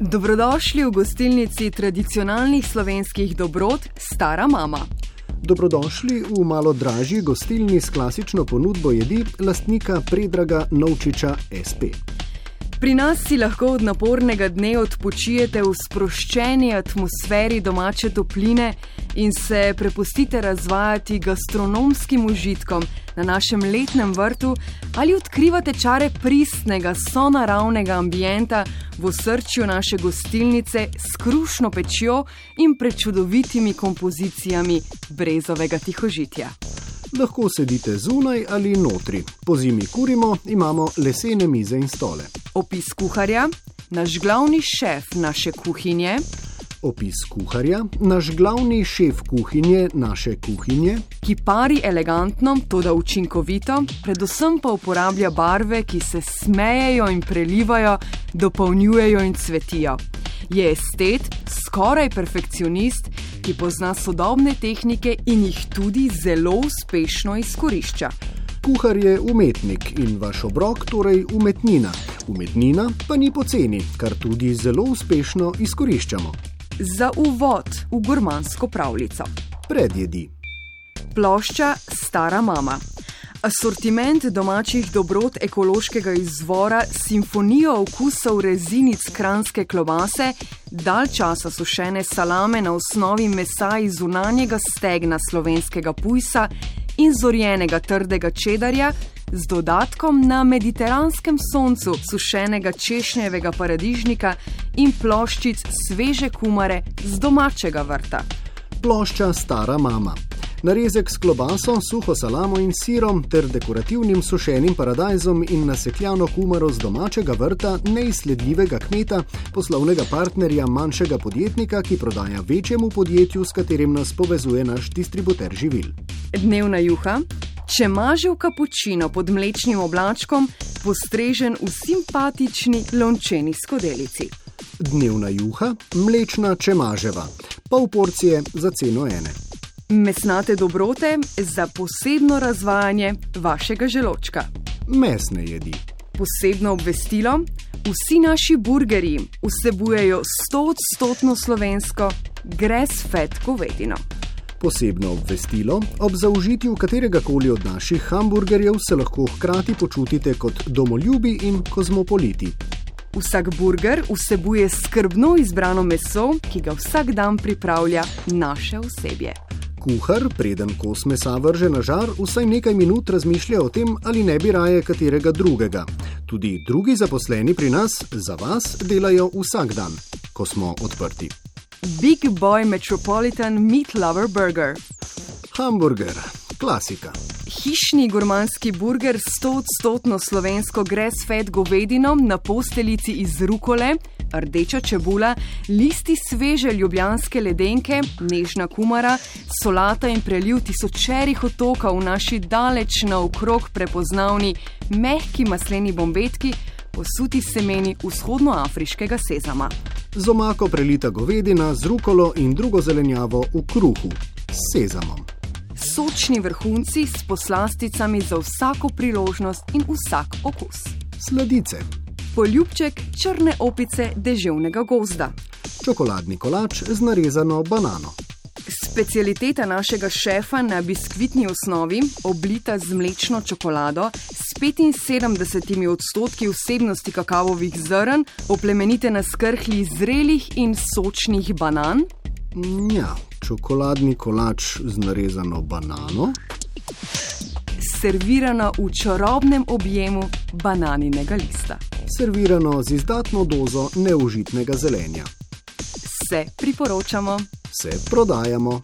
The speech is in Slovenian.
Dobrodošli v gostilnici tradicionalnih slovenskih dobrot Stara Mama. Dobrodošli v malo dražji gostilni s klasično ponudbo jedi lastnika Predraga Novčiča SP. Pri nas si lahko od napornega dne odpočijete v sproščeni atmosferi domače topline in se prepustite razvajati gastronomskim užitkom na našem letnem vrtu ali odkrivate čare pristnega, sonaravnega ambienta v srčju naše gostilnice s krušno pečjo in prečudovitimi kompozicijami brezovega tihožitja. Lahko sedite zunaj ali notri. Po zimi kurimo, imamo lesene mize in stole. Opis kuharja, naš glavni šef naše kuhinje, Opis kuharja, naš glavni šef kuhinje naše kuhinje, ki pari elegantno, toda učinkovito, predvsem pa uporablja barve, ki se smejejo in prelivajo, dopolnjujejo in cvetijo. Je estet, skoraj perfekcionist, ki pozna sodobne tehnike in jih tudi zelo uspešno izkorišča. kuhar je umetnik in vaš obrok torej umetnina. Umetnina pa ni poceni, kar tudi zelo uspešno izkoriščamo. Za uvod v gurmansko pravljico. Predjedi. Plošča Stara mama. Asortiment domačih dobrot ekološkega izvora, simfonijo okusov rezinic kranske klobase, dalj časa sušene salame na osnovi mesa iz zunanjega stegna slovenskega pujsa in zorjenega trdega čedarja, z dodatkom na mediteranskem soncu sušenega češnjevega paradižnika in ploščic sveže kumare z domačega vrta. Plošča Stara mama. Narezek s klobaso, suho salamo in sirom ter dekorativnim sušenim paradajzom in nasekljano kumaro z domačega vrta neizsledljivega kmeta, poslovnega partnerja manjšega podjetnika, ki prodaja večjemu podjetju, s katerim nas povezuje naš distributer živil. Dnevna juha. Če maže v kapučino pod mlečnim oblačkom, postrežen v simpatični lončeni skodelici. Dnevna juha, mlečna čemaževa, pol porcije za ceno ene. Mesnate dobrote za posebno razvajanje vašega želočka. Mesne jedi. Posebno obvestilo: vsi naši burgerji vsebujejo 100-odstotno slovensko gress-fed govedino. Posebno obvestilo: ob zaužitju katerega koli od naših hamburgerjev se lahko hkrati počutite kot domoljubi in kozmopoliti. Vsak burger vsebuje skrbno izbrano meso, ki ga vsak dan pripravlja naše osebje. Kuhar, preden kos mesa vrže na žar, vsaj nekaj minut razmišlja o tem, ali ne bi raje katerega drugega. Tudi drugi zaposleni pri nas za vas delajo vsak dan, ko smo odprti. Big Boy Metropolitan Meat Lover Burger. Hamburger, klasika. Hišni gurmanski burger s 100-odstotno slovensko gress-fed govedino na posteljici iz rukole, rdeča čebula, listi sveže ljubljanske ledenke, nežna kumara, solata in preliv tisočerih otokov v naši daleč naokrog prepoznavni mehki masleni bombetki, posuti semeni vzhodnoafriškega sezama. Z omako prelita govedina z rukolo in drugo zelenjavo v kruhu s sezamom. Sočni vrhunci s poslasticami za vsako priložnost in vsak okus. Sladice, Poljubček črne opice deževnega gozda. čokoladni kolač z narezano banano. Specialiteta našega šefa na biskvitni osnovi, oblita z mlečno čokolado, 75 odstotki vsebnosti kakavovih zrn, oplemenite na skrhlji zrelih in sočnih banan, Ja, čokoladni kolač z narezano banano. servirana v čarobnem objemu bananinega lista. servirano z izdatno dozo neužitnega zelenja. Se priporočamo. Se prodajamo.